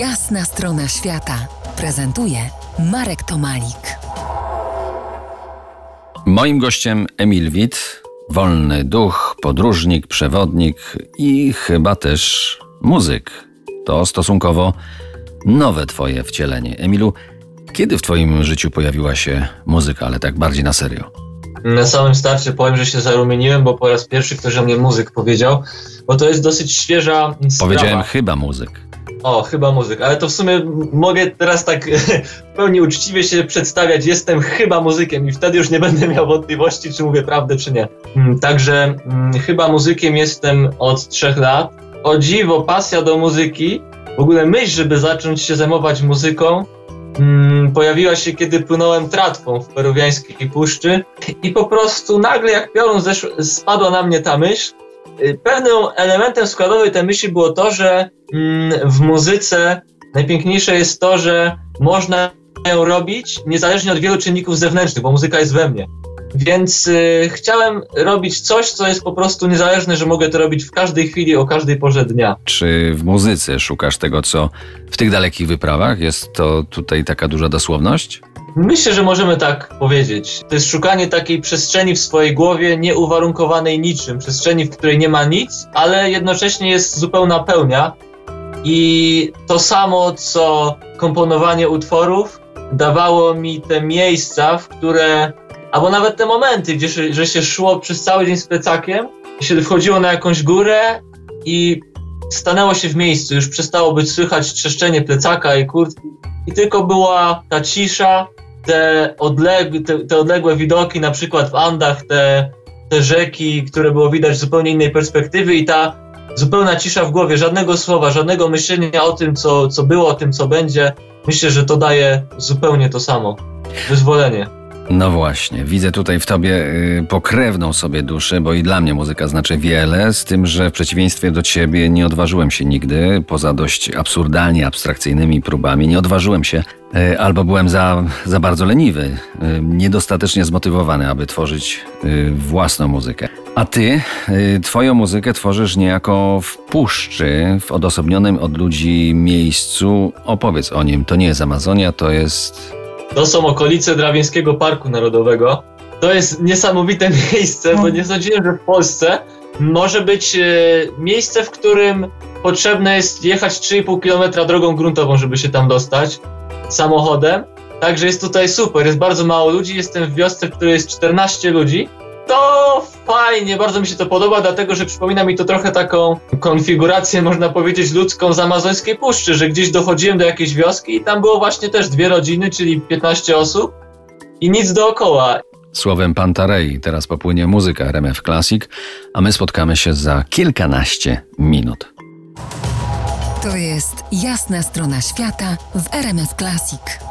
Jasna strona świata prezentuje Marek Tomalik. Moim gościem Emil Wit, wolny duch, podróżnik, przewodnik i chyba też muzyk. To stosunkowo nowe twoje wcielenie. Emilu, kiedy w twoim życiu pojawiła się muzyka, ale tak bardziej na serio? Na samym starcie powiem, że się zarumieniłem, bo po raz pierwszy ktoś o mnie muzyk powiedział, bo to jest dosyć świeża sprawa. Powiedziałem chyba muzyk. O, chyba muzyk, ale to w sumie mogę teraz tak w pełni uczciwie się przedstawiać. Jestem chyba muzykiem i wtedy już nie będę miał wątpliwości, czy mówię prawdę, czy nie. Mm, Także mm, chyba muzykiem jestem od trzech lat. O dziwo, pasja do muzyki, w ogóle myśl, żeby zacząć się zajmować muzyką, mm, pojawiła się, kiedy płynąłem tratwą w peruwiańskiej puszczy i po prostu nagle jak piorun zesz- spadła na mnie ta myśl, Pewnym elementem składowym tej myśli było to, że mm, w muzyce najpiękniejsze jest to, że można ją robić niezależnie od wielu czynników zewnętrznych, bo muzyka jest we mnie. Więc y, chciałem robić coś, co jest po prostu niezależne, że mogę to robić w każdej chwili, o każdej porze dnia. Czy w muzyce szukasz tego, co w tych dalekich wyprawach? Jest to tutaj taka duża dosłowność? Myślę, że możemy tak powiedzieć. To jest szukanie takiej przestrzeni w swojej głowie, nieuwarunkowanej niczym, przestrzeni, w której nie ma nic, ale jednocześnie jest zupełna pełnia. I to samo, co komponowanie utworów, dawało mi te miejsca, w które, albo nawet te momenty, gdzie się, że się szło przez cały dzień z plecakiem, się wchodziło na jakąś górę i stanęło się w miejscu, już przestało być słychać trzeszczenie plecaka i kurtki i tylko była ta cisza, te, odleg te, te odległe widoki, na przykład w Andach, te, te rzeki, które było widać z zupełnie innej perspektywy i ta zupełna cisza w głowie, żadnego słowa, żadnego myślenia o tym, co, co było, o tym, co będzie. Myślę, że to daje zupełnie to samo. Wyzwolenie. No właśnie, widzę tutaj w tobie y, pokrewną sobie duszę, bo i dla mnie muzyka znaczy wiele, z tym, że w przeciwieństwie do ciebie nie odważyłem się nigdy, poza dość absurdalnie abstrakcyjnymi próbami, nie odważyłem się, y, albo byłem za, za bardzo leniwy, y, niedostatecznie zmotywowany, aby tworzyć własną muzykę. A ty, twoją muzykę tworzysz niejako w puszczy, w odosobnionym od ludzi miejscu. Opowiedz o nim, to nie jest Amazonia, to jest... To są okolice Drawińskiego Parku Narodowego. To jest niesamowite miejsce, bo nie sądziłem, że w Polsce może być e, miejsce, w którym potrzebne jest jechać 3,5 km drogą gruntową, żeby się tam dostać samochodem. Także jest tutaj super, jest bardzo mało ludzi. Jestem w wiosce, w której jest 14 ludzi. To fajnie, bardzo mi się to podoba, dlatego że przypomina mi to trochę taką konfigurację, można powiedzieć, ludzką z amazońskiej puszczy, że gdzieś dochodziłem do jakiejś wioski i tam było właśnie też dwie rodziny, czyli 15 osób i nic dookoła. Słowem Pantarei teraz popłynie muzyka RMF Classic, a my spotkamy się za kilkanaście minut. To jest jasna strona świata w RMS Classic.